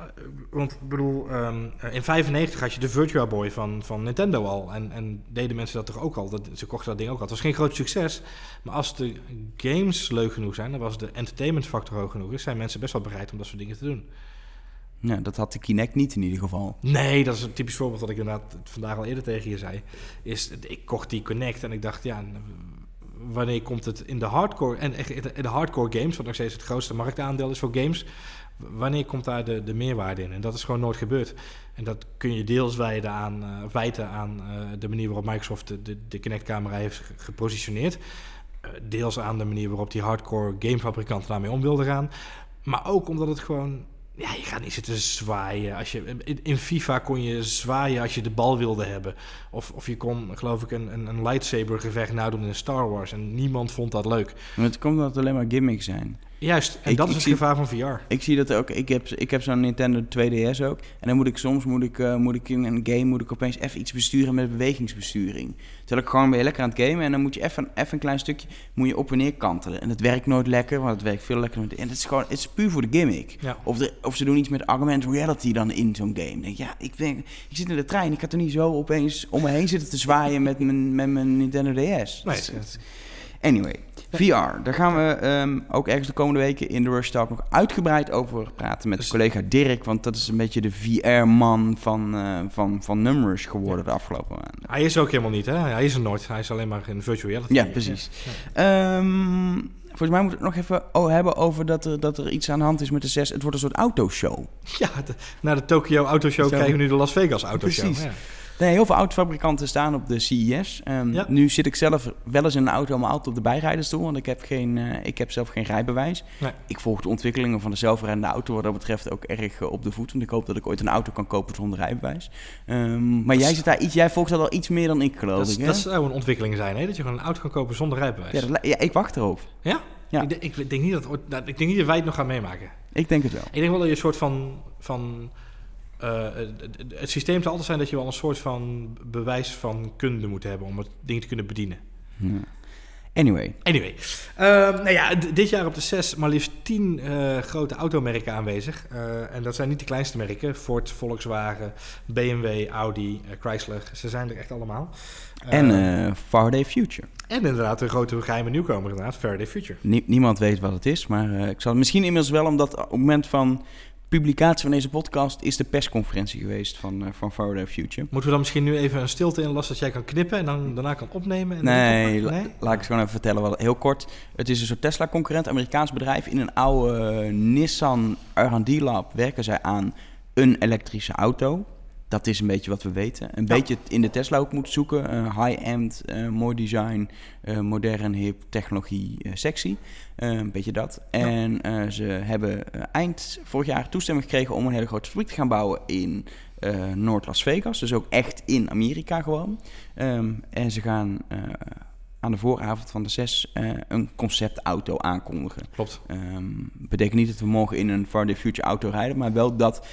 Want ik bedoel, ehm, in 95 had je de Virtua Boy van, van Nintendo al. En, en deden mensen dat toch ook al? Dat, ze kochten dat ding ook al. Het was geen groot succes. Maar als de games leuk genoeg zijn, dan was de entertainment factor hoog genoeg. is, zijn mensen best wel bereid om dat soort dingen te doen. Ja, dat had de Kinect niet in ieder geval. Nee, dat is een typisch voorbeeld wat ik inderdaad vandaag al eerder tegen je zei. Is, ik kocht die Connect en ik dacht, ja, wanneer komt het in de hardcore en in de- hardcore games, wat nog steeds het grootste marktaandeel is voor games, wanneer komt daar de, de meerwaarde in? En dat is gewoon nooit gebeurd. En dat kun je deels wijden aan, eh, wijten aan eh, de manier waarop Microsoft de, de, Kinect-camera heeft ge- gepositioneerd. Eh, deels aan de manier waarop die hardcore gamefabrikanten daarmee om wilden gaan. Maar ook omdat het gewoon... Ja, je gaat niet zitten zwaaien. Als je, in, FIFA kon je zwaaien als je de bal wilde hebben. Of, of je kon, geloof ik, een, een, een lightsaber gevecht nadoen in Star Wars. En niemand vond dat leuk. Maar het komt omdat het alleen maar gimmicks zijn. Juist, en Ik- dat ik is het gevaar van VR. Ik zie dat ook. Ik heb, ik heb zo'n Nintendo 2DS ook. En dan moet ik soms moet ik, eh, moet ik in een game moet ik opeens even iets besturen met bewegingsbesturing. Terwijl ik gewoon je lekker aan het gamen en dan moet je even, even een klein stukje moet je op en neer kantelen. En dat werkt nooit lekker, want het werkt veel lekker. Met, en het is gewoon het is puur voor de gimmick. Ja. Of, de, of ze doen iets met augmented reality dan in zo'n game. Dan denk ja, ik, ik zit in de trein. Ik ga er niet zo opeens om me heen zitten te zwaaien met mijn, met mijn Nintendo DS. Nee, Dus, het- Anyway, VR. Daar gaan we ehm, ook ergens de komende weken in de Rush Talk nog uitgebreid over praten met Dus- collega Dirk. Want dat is een beetje de VR-man van, eh van, van Numrush geworden de afgelopen maanden. Hij is ook helemaal niet, hè? Hij is er nooit. Hij is alleen maar in virtual reality. Ja, precies. Ehm, volgens mij moeten we het nog even oh, hebben over dat er, dat er iets aan de hand is met de 6. Het wordt een soort autoshow. Ja, de- na de Tokyo Auto Show Zo. krijgen we nu de Las Vegas Auto Show. Precies. Ja. Nee, heel veel autofabrikanten staan op de CES. Ehm, Ja. Nu zit ik zelf wel eens in een auto, maar altijd op de bijrijdersstoel. Want ik heb, geen, eh, ik heb zelf geen rijbewijs. Nee. Ik volg de ontwikkelingen van de zelfrijdende auto wat dat betreft ook erg eh, op de voet. Want ik hoop dat ik ooit een auto kan kopen zonder rijbewijs. Ehm, maar Dat jij, zit daar iets, jij volgt dat al iets meer dan ik, geloof Dat, ik. hè? dat zou een ontwikkeling zijn, hè? Dat je gewoon een auto kan kopen zonder rijbewijs. ja, dat ja, ik wacht erop. Ja? Ja. Ik, denk- ik denk niet dat, ik denk niet dat wij het nog gaan meemaken. Ik denk het wel. Ik denk wel dat je een soort van... van eh, het, het- systeem zal altijd zijn dat je wel een soort van bewijs van kunde moet hebben om het ding te kunnen bedienen. Ja. Anyway, Anyway, Ehm, nou ja, dit jaar op de 6 maar liefst 10 eh, grote automerken aanwezig. Eh, en dat zijn niet de kleinste merken. Ford, Volkswagen, BMW, Audi, eh, Chrysler. Ze zijn er echt allemaal. en Eh, eh Faraday Future. en inderdaad een grote geheime nieuwkomer inderdaad, Faraday Future. Nie- niemand weet wat het is, maar eh, ik zal misschien inmiddels wel, omdat op het moment van publicatie van deze podcast is de persconferentie geweest van, eh, van Faraday Future. Moeten we dan misschien nu even een stilte inlassen dat jij kan knippen en dan daarna kan opnemen? En Nee, dan- la- laat ik het gewoon even vertellen. Wat, heel kort. Het is een soort Tesla-concurrent, Amerikaans bedrijf. In een oude Nissan R&D Lab werken zij aan een elektrische auto. Dat is een beetje wat we weten. Een Ja. beetje in de Tesla ook moeten zoeken. Eh, High-end, eh, mooi design, eh, modern, hip, technologie, sexy. Een beetje dat. En ze hebben eind vorig jaar toestemming gekregen om een hele grote fabriek te gaan bouwen in Noord-Las Vegas. Dus ook echt in Amerika gewoon. Ehm, en ze gaan aan de vooravond van de 6 eh, een conceptauto aankondigen. Klopt. Ehm betekent niet dat we morgen in een Faraday Future auto rijden, maar wel dat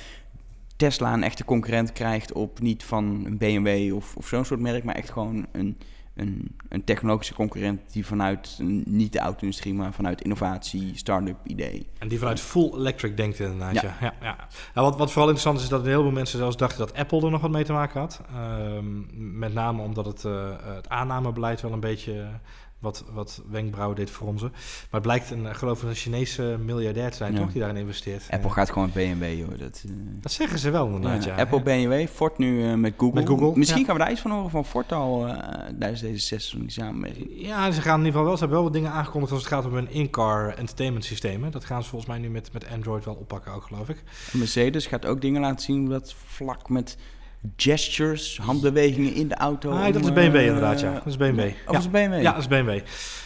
Tesla een echte concurrent krijgt op niet van een BMW of, of zo'n soort merk, maar echt gewoon een, een, een technologische concurrent die vanuit niet de auto-industrie, maar vanuit innovatie, start-up idee. En die vanuit full electric denkt inderdaad. Ja. Ja. Ja, Nou, wat, wat vooral interessant is, is dat een heleboel mensen zelfs dachten dat Apple er nog wat mee te maken had. Ehm, met name omdat het, eh, het aannamebeleid wel een beetje wat, wat wenkbrauwen deed fronsen. Maar het blijkt een, eh, geloof ik, een Chinese miljardair te zijn, Ja. toch? Die daarin investeert. Apple Ja. gaat gewoon BMW, joh. Dat, eh, Dat zeggen ze wel inderdaad, ja. Apple, BMW, Ford nu eh, met Google. Met Google, Misschien ja. gaan we daar iets van horen van Ford al eh, tijdens deze sessie die samenwerking. Ja, ze gaan in ieder geval wel. Ze hebben wel wat dingen aangekondigd als het gaat om hun in-car entertainment systemen. Dat gaan ze volgens mij nu met, met Android wel oppakken ook, geloof ik. Mercedes gaat ook dingen laten zien dat vlak met gestures, handbewegingen in de auto. Ah, dat is BMW eh, inderdaad, ja. Dat is BMW. Oh, ja. dat is BMW? Ja, dat is BMW.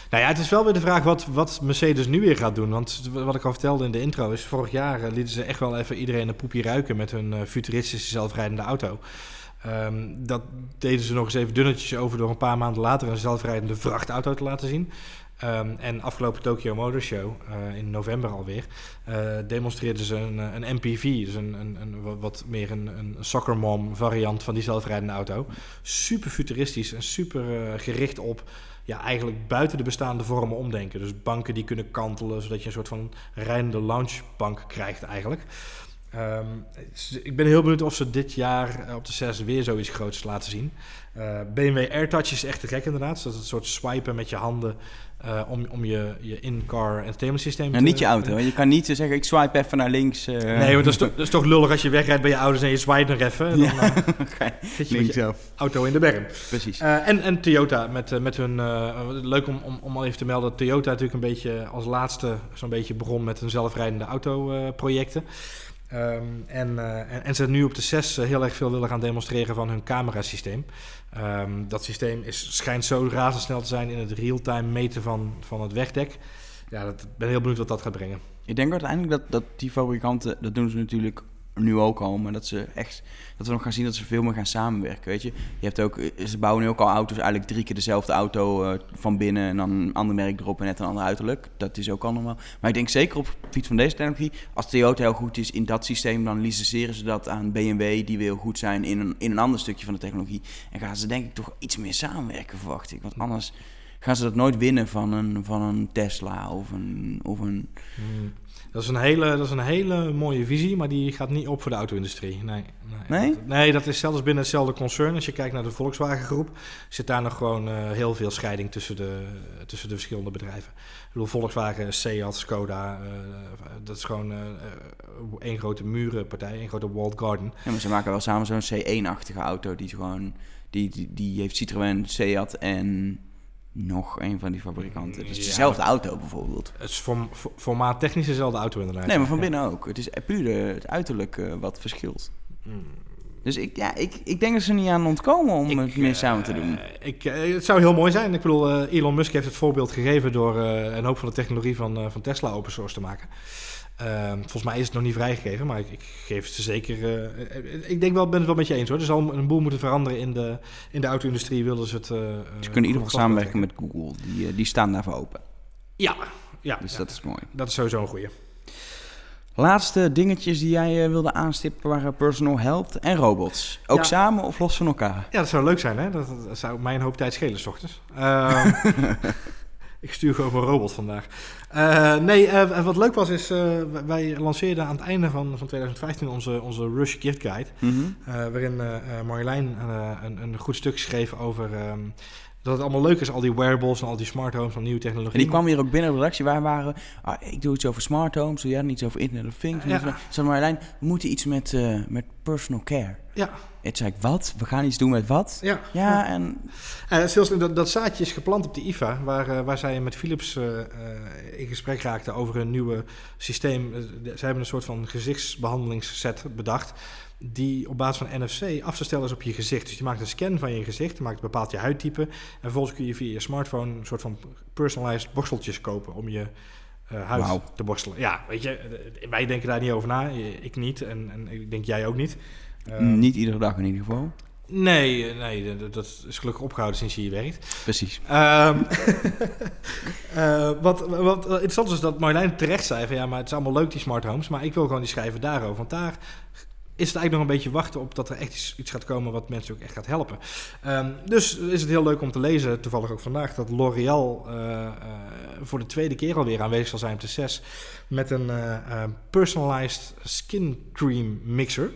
Nou ja, het is wel weer de vraag wat, wat Mercedes nu weer gaat doen. Want wat ik al vertelde in de intro is... vorig jaar eh, lieten ze echt wel even iedereen een poepje ruiken... met hun eh, futuristische zelfrijdende auto. Ehm, dat deden ze nog eens even dunnetjes over... door een paar maanden later een zelfrijdende vrachtauto te laten zien. Ehm, en afgelopen Tokyo Motor Show, eh, in november alweer... eh demonstreerden ze een, eh, een MPV. Dus een, een, een wat- meer een, een soccer mom variant van die zelfrijdende auto. Super futuristisch en super gericht op ja, eigenlijk buiten de bestaande vormen omdenken. Dus banken die kunnen kantelen, zodat je een soort van rijdende loungebank krijgt eigenlijk. Ehm, ik ben heel benieuwd of ze dit jaar eh, op de 6 weer zoiets groots laten zien. Eh, BMW AirTouch is echt te gek inderdaad. Dus dat is een soort swipen met je handen eh, om, om je, je in-car entertainment systeem Nou, niet je auto. hè. Je kan niet zeggen, ik swipe even naar links. Nee, want dat is, toch, dat is toch lullig als je wegrijdt bij je ouders en je swipe nog even. En dan Ja. Oké, zit je met je zelf. auto in de berm. Precies. En, en Toyota met, met hun. leuk om, om, om al even te melden dat Toyota natuurlijk een beetje als laatste zo'n beetje begon met hun zelfrijdende auto-projecten. Ehm, en, eh, en, en ze nu op de 6 heel erg veel willen gaan demonstreren van hun camerasysteem. Ehm, dat systeem is, schijnt zo razendsnel te zijn in het real-time meten van, van het wegdek. Ja, ik ben heel benieuwd wat dat gaat brengen. Ik denk uiteindelijk dat, dat die fabrikanten, dat doen ze natuurlijk nu ook al, maar dat ze echt, dat we nog gaan zien dat ze veel meer gaan samenwerken, weet je. Je hebt ook, eh, ze bouwen nu ook al auto's, eigenlijk drie keer dezelfde auto eh, van binnen en dan een ander merk erop en net een ander uiterlijk. Dat is ook al normaal. Maar ik denk zeker op gebied van deze technologie, als Toyota heel goed is in dat systeem, dan licenseren ze dat aan BMW, die heel goed zijn in een, in een ander stukje van de technologie. En gaan ze denk ik toch iets meer samenwerken, verwacht ik. Want anders gaan ze dat nooit winnen van een, van een Tesla of een... Of een Dat is, een hele, dat is een hele mooie visie, maar die gaat niet op voor de auto-industrie. Nee, nee, Nee? Dat, nee, dat is zelfs binnen hetzelfde concern. Als je kijkt naar de Volkswagen groep, zit daar nog gewoon eh, heel veel scheiding tussen de, tussen de verschillende bedrijven. Ik bedoel, Volkswagen, Seat, Skoda, eh, dat is gewoon eh, één grote murenpartij, één grote walled garden. Ja, maar ze maken wel samen zo'n C1-achtige auto die gewoon... Die, die, die heeft Citroën, Seat en nog een van die fabrikanten. Het is Ja, dezelfde auto bijvoorbeeld. Het is form, formaat technisch dezelfde auto inderdaad. Nee, maar van binnen ook. Het is puur de, het uiterlijk eh, wat verschilt. Mm. Dus ik, ja, ik, ik denk dat ze er niet aan ontkomen om het meer samen te doen. Eh, ik, eh, het zou heel mooi zijn. Ik bedoel, eh, Elon Musk heeft het voorbeeld gegeven door eh, een hoop van de technologie van, eh, van Tesla open source te maken. Eh, volgens mij is het nog niet vrijgegeven, maar ik, ik geef ze zeker. eh, ik denk wel, ben het wel met je eens hoor. Er zal een boel moeten veranderen in de, in de auto-industrie. Wilden ze het. eh, Ze eh, kunnen in ieder geval samenwerken met Google. Die, die staan daarvoor open. Ja, ja, Dus ja. dat is mooi. dat is sowieso een goeie. Laatste dingetjes die jij wilde aanstippen waren personal health en robots. Ook Ja. samen of los van elkaar? Ja, dat zou leuk zijn, hè? Dat, dat zou mij een hoop tijd schelen, s ochtends. Ehm, ik stuur gewoon mijn robot vandaag. Eh, nee, eh, wat leuk was, is... eh, wij lanceerden aan het einde van, van 2015 onze, onze Rush Gift Guide. Mhm. waarin Marjolein een, een goed stuk schreef over... ehm, dat het allemaal leuk is, al die wearables en al die smart homes en nieuwe technologie. En die kwam hier ook binnen de redactie. Wij waren, ah, ik doe iets over smart homes, doe jij iets over Internet of Things? Ja. Zei Marjolein, we moeten iets met, eh, met personal care. Ja, En zei ik, wat? We gaan iets doen met wat? ja. Ja, en Eh, zelfs dat, dat zaadje is geplant op de IFA, waar, eh, waar zij met Philips in gesprek raakten over hun nieuwe systeem. Ze hebben een soort van gezichtsbehandelingsset bedacht, die op basis van NFC af te stellen is op je gezicht. Dus je maakt een scan van je gezicht, je maakt bepaalt je huidtype en vervolgens kun je via je smartphone een soort van personalized borsteltjes kopen om je eh, huid te borstelen. Ja, weet je, eh, wij denken daar niet over na, ik niet en, en ik denk jij ook niet. Eh, niet iedere dag in ieder geval. Nee, nee, dat- dat is gelukkig opgehouden sinds je hier werkt. Precies. Ehm, eh, wat, wat interessant is dat Marjolein terecht zei van ja, maar het is allemaal leuk die smart homes, maar ik wil gewoon die schrijven daarover. Want daar is het eigenlijk nog een beetje wachten op dat er echt iets, gaat komen wat mensen ook echt gaat helpen. Ehm, dus is het heel leuk om te lezen, toevallig ook vandaag, dat L'Oreal eh, eh, voor de tweede keer alweer aanwezig zal zijn op de 6 met een eh, personalized skin cream mixer.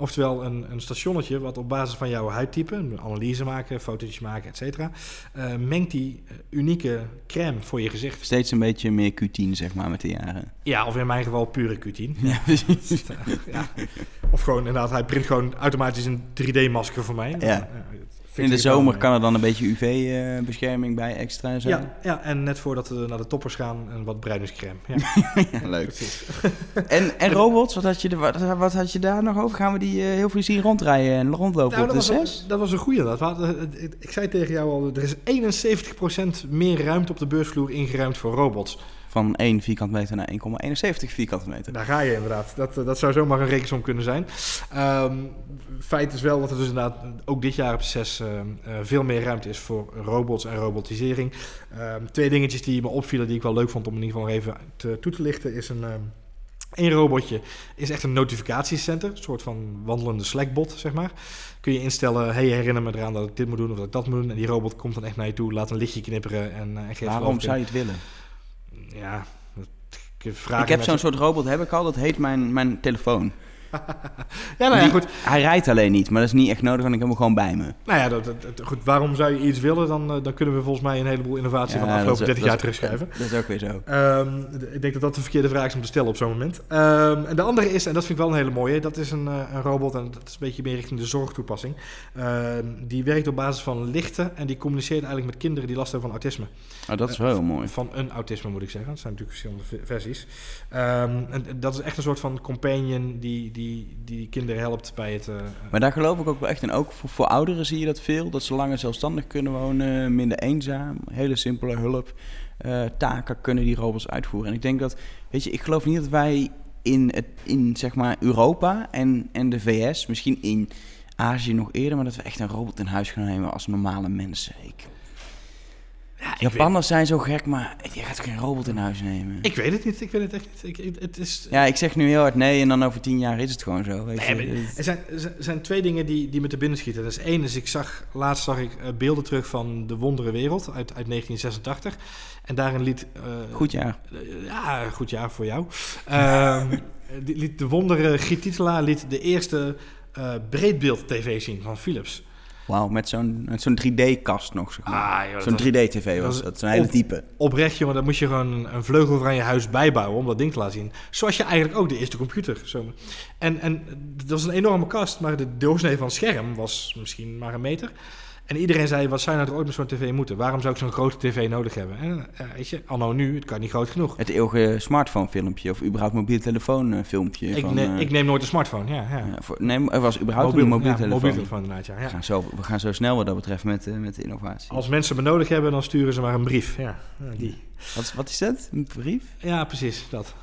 Oftewel een, een stationnetje wat op basis van jouw huidtype, een analyse maken, fotootjes maken, et cetera, eh, mengt die eh, unieke crème voor je gezicht. Steeds een beetje meer Q10, zeg maar, met de jaren. Ja, of in mijn geval pure Q10. Ja, precies. ja. Of gewoon inderdaad, hij print gewoon automatisch een 3D-masker voor mij. Ja. In de zomer eh, kan er dan een beetje UV-bescherming bij extra en zo. Ja, ja, en net voordat we naar de toppers gaan, een wat bruiningscrème. Ja, Ja, leuk. En, en robots, wat had, je, wat, wat had je daar nog over? Gaan we die eh, heel veel zien rondrijden en rondlopen Nou, op dat, de was, 6? een- dat was een goeie. Dat. Ik zei tegen jou al, er is 71% meer ruimte op de beursvloer ingeruimd voor robots. Van 1 vierkante meter naar 1,71 vierkante meter. Daar ga je inderdaad. Dat, eh, dat zou zomaar een rekensom kunnen zijn. Ehm, feit is wel dat er dus inderdaad ook dit jaar op 6 veel meer ruimte is voor robots en robotisering. Ehm, twee dingetjes die me opvielen die ik wel leuk vond om in ieder geval even te, toe te lichten is een... ehm, Eén robotje is echt een notificatiecenter, een soort van wandelende Slackbot, zeg maar. Kun je instellen, hey, herinner me eraan dat ik dit moet doen of dat ik dat moet doen. En die robot komt dan echt naar je toe, laat een lichtje knipperen en, uh, en geeft Waarom zou je het willen? Ja, ik vraag ik heb zo'n soort robot, heb ik al, dat heet mijn, mijn telefoon. Ja, nou ja, Die- goed. Hij rijdt alleen niet, maar dat is niet echt nodig, want ik heb hem gewoon bij me. Nou ja, dat, dat- dat- goed, waarom zou je iets willen? Dan, eh, dan kunnen we volgens mij een heleboel innovatie van de afgelopen dat is- 30 jaar dat terugschrijven. Dat is ook weer zo. Ehm, ik denk dat dat de verkeerde vraag is om te stellen op zo'n moment. Ehm, en de andere is, en dat vind ik wel een hele mooie, dat is een, eh, een robot en dat is een beetje meer richting de zorgtoepassing. Ehm, die werkt op basis van lichten en die communiceert eigenlijk met kinderen die last hebben van autisme. Oh, dat is wel heel mooi. Van een autisme moet ik zeggen. Het zijn natuurlijk verschillende versies. En dat is echt een soort van companion die, die, die kinderen helpt bij het... eh, Maar daar geloof ik ook wel echt in. Ook voor, voor ouderen zie je dat veel. Dat ze langer zelfstandig kunnen wonen, minder eenzaam. Hele simpele hulp. eh, taken kunnen die robots uitvoeren. En ik denk dat, weet je, ik geloof niet dat wij in, het, in zeg maar Europa en, en de VS, misschien in Azië nog eerder, maar dat we echt een robot in huis gaan nemen als normale mensen. Ik, ja, Japanners zijn zo gek, maar je gaat geen robot in huis nemen. ik weet het niet. Ik weet het echt niet. Ik, ik- het is, ja, ik zeg nu heel hard nee en dan over tien jaar is het gewoon zo. Weet je. Nee, er, zijn, er zijn- twee dingen die, die me te binnen schieten. Dat is één, is ik zag, laatst zag ik eh, beelden terug van De Wondere Wereld uit, uit 1986. En daarin liet... eh, Goed jaar. eh, ja, goed jaar voor jou. Ehm, liet de wondere Giet Titelaar liet de eerste eh, breedbeeld-tv zien van Philips. Wauw, met zo'n zo'n 3D-kast nog, zeg maar. Ah, zo'n dat 3D-tv was dat Zo'n hele op- type. Oprecht, jongen, dan moest je gewoon een, een vleugel van je huis bijbouwen om dat ding te laten zien. Zoals je eigenlijk ook de eerste computer. Zo. En, en dat was een enorme kast, maar de doorsnee van het scherm was misschien maar een meter. En iedereen zei, wat zou je nou er ooit met zo'n tv moeten? Waarom zou ik zo'n grote tv nodig hebben? En ja, weet je, anno nu, het kan niet groot genoeg. Het eeuwige smartphone-filmpje of überhaupt mobiel telefoon-filmpje. Ik, van, ne- eh, ik neem nooit een smartphone, ja. ja. ja, voor, nee, er was überhaupt een mobiel telefoon. mobiel telefoon inderdaad, ja. We, gaan zo, we gaan zo snel wat dat betreft met, eh, met de innovatie. Als mensen me nodig hebben, dan sturen ze maar een brief. Ja, die. Wat, wat is dat? Een brief? ja precies, dat.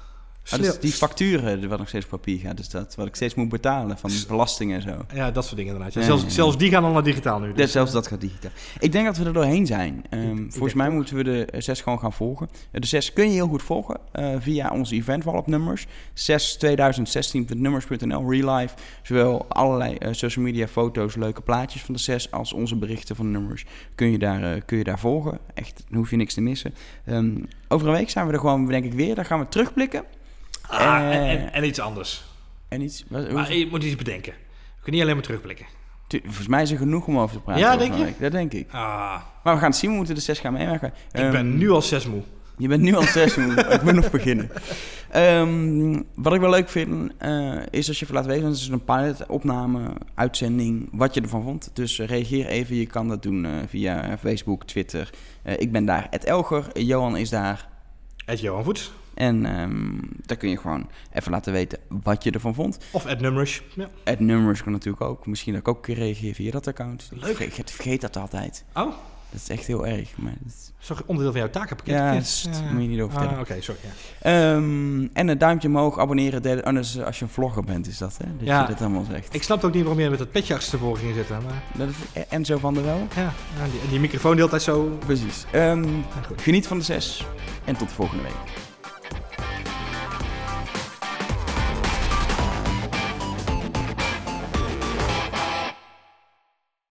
Ah, dus die facturen, wat nog steeds op papier gaat, is dat wat ik steeds moet betalen van belastingen en zo. Ja, dat soort dingen inderdaad. Ja, zelfs, zelfs die gaan al naar digitaal nu. Ja, dus, zelfs dat gaat digitaal. Ik denk dat we er doorheen zijn. Ehm, volgens mij moeten we de 6 gewoon gaan volgen. Eh, De 6 kun je heel goed volgen eh, via onze eventwall nummers. 62016.nummers.nl, real life. Zowel allerlei eh, social media foto's, leuke plaatjes van de 6 als onze berichten van de nummers. Kun je daar, eh, kun je daar volgen. Echt, dan hoef je niks te missen. Ehm, over een week zijn we er gewoon, denk ik, weer. Dan gaan we terugblikken. Ah, en, Eh, en, en iets anders. En iets... Wat, Maar je moet iets bedenken. We kunnen niet alleen maar terugblikken. Tu- Volgens mij is er genoeg om over te praten. Ja, denk je? week. Dat denk ik. Ah, Maar we gaan het zien. We moeten de 6 gaan meemaken. ik Ehm, ben nu al zes moe. Je bent nu al stress, ik moet nog beginnen. Ehm, wat ik wel leuk vind, eh, is als je laat weten, want het is een pilot, opname, uitzending, wat je ervan vond. Dus eh, reageer even, je kan dat doen via Facebook, Twitter. Ik ben daar, Ed Elger, Johan is daar. Ed Johan Voets. En ehm daar kun je gewoon even laten weten wat je ervan vond. Of Ed Nummers. Ja. Numbers kan natuurlijk ook. Misschien dat ik ook een keer reageer via dat account. Leuk. vergeet, ik vergeet dat altijd. Oh, Dat is echt heel erg. Maar dat is- zo onderdeel van jouw takenpakket. Ja, Ja, dat moet je niet over vertellen. Ah, Oké, sorry. Ja. Ehm, en een duimpje omhoog, abonneren, delen. Oh, dat als je een vlogger bent, is dat, hè? Dat Ja. je dit allemaal zegt. Ik snap ook niet waarom jij met dat petje achterstevoren ging zitten. Maar Dat is Enzo van der Wel. ja, ja, die, die microfoon deelt tijd zo. Precies. Ehm, goed. geniet van de zes en tot de volgende week.